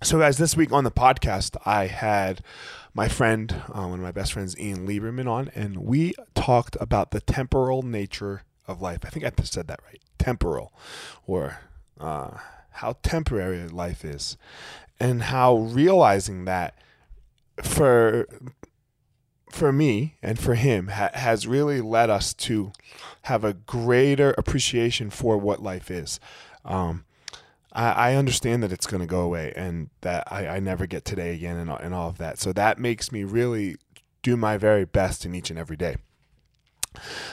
So, guys, this week on the podcast, I had my friend, uh, one of my best friends, Ian Lieberman, on, and we talked about the temporal nature of life. I think I said that right. Temporal, or uh, how temporary life is, and how realizing that for for me and for him ha- has really led us to have a greater appreciation for what life is. Um, I, I, understand that it's going to go away and that I, I never get today again and, and all of that. So that makes me really do my very best in each and every day.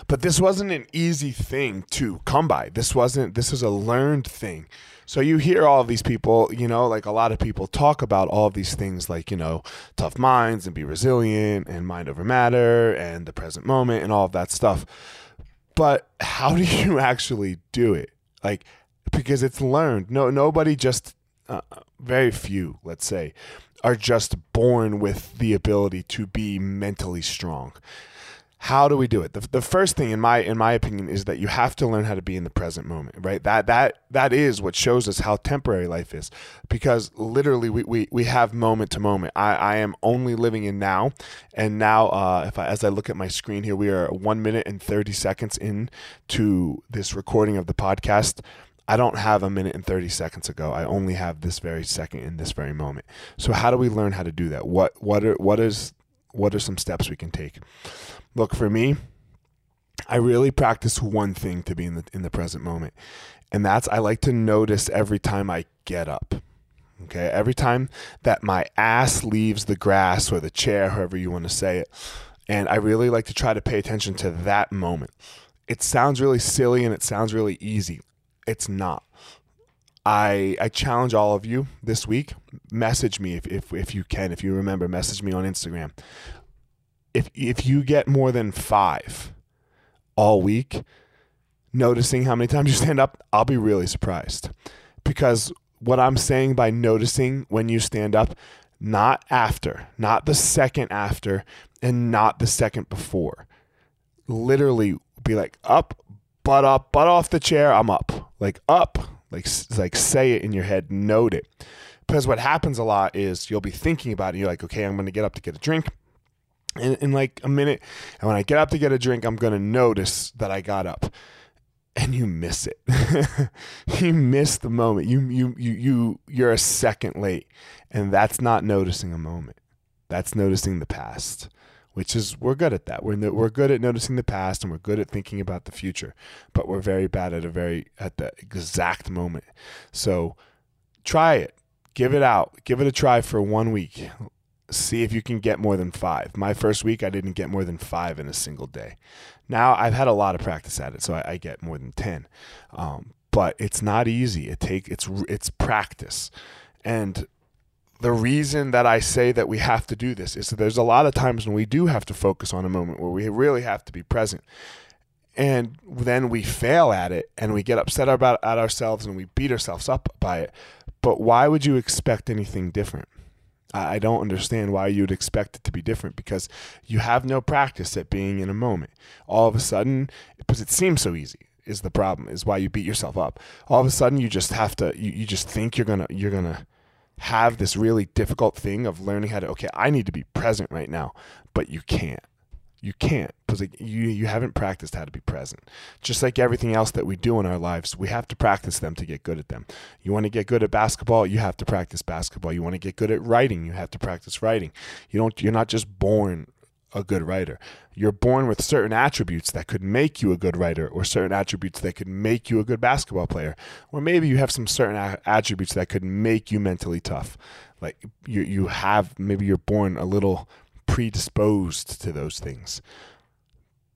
But this wasn't an easy thing to come by. This wasn't, this is a learned thing. So you hear all these people, you know, like a lot of people talk about all these things like, you know, tough minds and be resilient and mind over matter and the present moment and all of that stuff. But how do you actually do it? Like, because it's learned. No, nobody just, uh, very few, let's say, are just born with the ability to be mentally strong. How do we do it? The, the first thing in my in my opinion is that you have to learn how to be in the present moment right? That that that is what shows us how temporary life is. Because literally we we, we have moment to moment. I, I am only living in now. And now uh, if I, as I look at my screen here we are one minute and 30 seconds in to this recording of the podcast I don't have a minute and 30 seconds ago. I only have this very second in this very moment. So how do we learn how to do that? What what are what is what are some steps we can take? Look, for me, I really practice one thing to be in the in the present moment. And that's I like to notice every time I get up. Okay? Every time that my ass leaves the grass or the chair, however you want to say it. And I really like to try to pay attention to that moment. It sounds really silly and it sounds really easy. It's not. I I challenge all of you this week. Message me if, if, if you can, if you remember, message me on Instagram if if you get more than five all week, noticing how many times you stand up, I'll be really surprised. Because what I'm saying by noticing when you stand up, not after, not the second after, and not the second before. Literally be like up, butt up, butt off the chair, I'm up. Like up, like like say it in your head, note it. Because what happens a lot is you'll be thinking about it. And You're like, okay, I'm going to get up to get a drink in, in like a minute. And when I get up to get a drink, I'm going to notice that I got up. And you miss it. you miss the moment. You you you you you're a second late. And that's not noticing a moment. That's noticing the past which is we're good at that. We're we're good at noticing the past and we're good at thinking about the future, but we're very bad at a very at the exact moment. So try it. Give it out. Give it a try for one week see if you can get more than five. My first week, I didn't get more than five in a single day. Now I've had a lot of practice at it, so I, I get more than ten. Um, but it's not easy. It take it's it's practice, and the reason that I say that we have to do this is that there's a lot of times when we do have to focus on a moment where we really have to be present. And then we fail at it and we get upset about at ourselves and we beat ourselves up by it. But why would you expect anything different? I don't understand why you'd expect it to be different because you have no practice at being in a moment. All of a sudden, because it seems so easy is the problem, is why you beat yourself up. All of a sudden you just have to you, you just think you're gonna you're gonna have this really difficult thing of learning how to okay, I need to be present right now, but you can't. You can't because like, you you haven't practiced how to be present. Just like everything else that we do in our lives, we have to practice them to get good at them. You want to get good at basketball, you have to practice basketball. You want to get good at writing, you have to practice writing. You don't you're not just born a good writer. You're born with certain attributes that could make you a good writer, or certain attributes that could make you a good basketball player, or maybe you have some certain a- attributes that could make you mentally tough. Like you, you have maybe you're born a little predisposed to those things,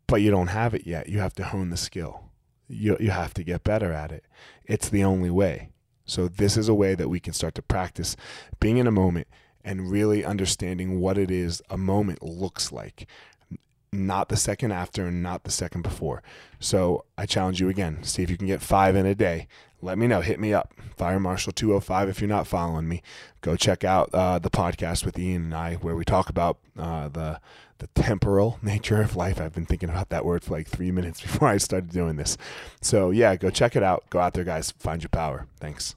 but you don't have it yet. You have to hone the skill. You, you have to get better at it. It's the only way. So, this is a way that we can start to practice being in a moment and really understanding what it is a moment looks like, not the second after and not the second before. So, I challenge you again see if you can get five in a day let me know. Hit me up. Fire Marshal 205 if you're not following me. Go check out uh, the podcast with Ian and I where we talk about uh, the the temporal nature of life. I've been thinking about that word for like three minutes before I started doing this. So yeah, go check it out. Go out there, guys. Find your power. Thanks.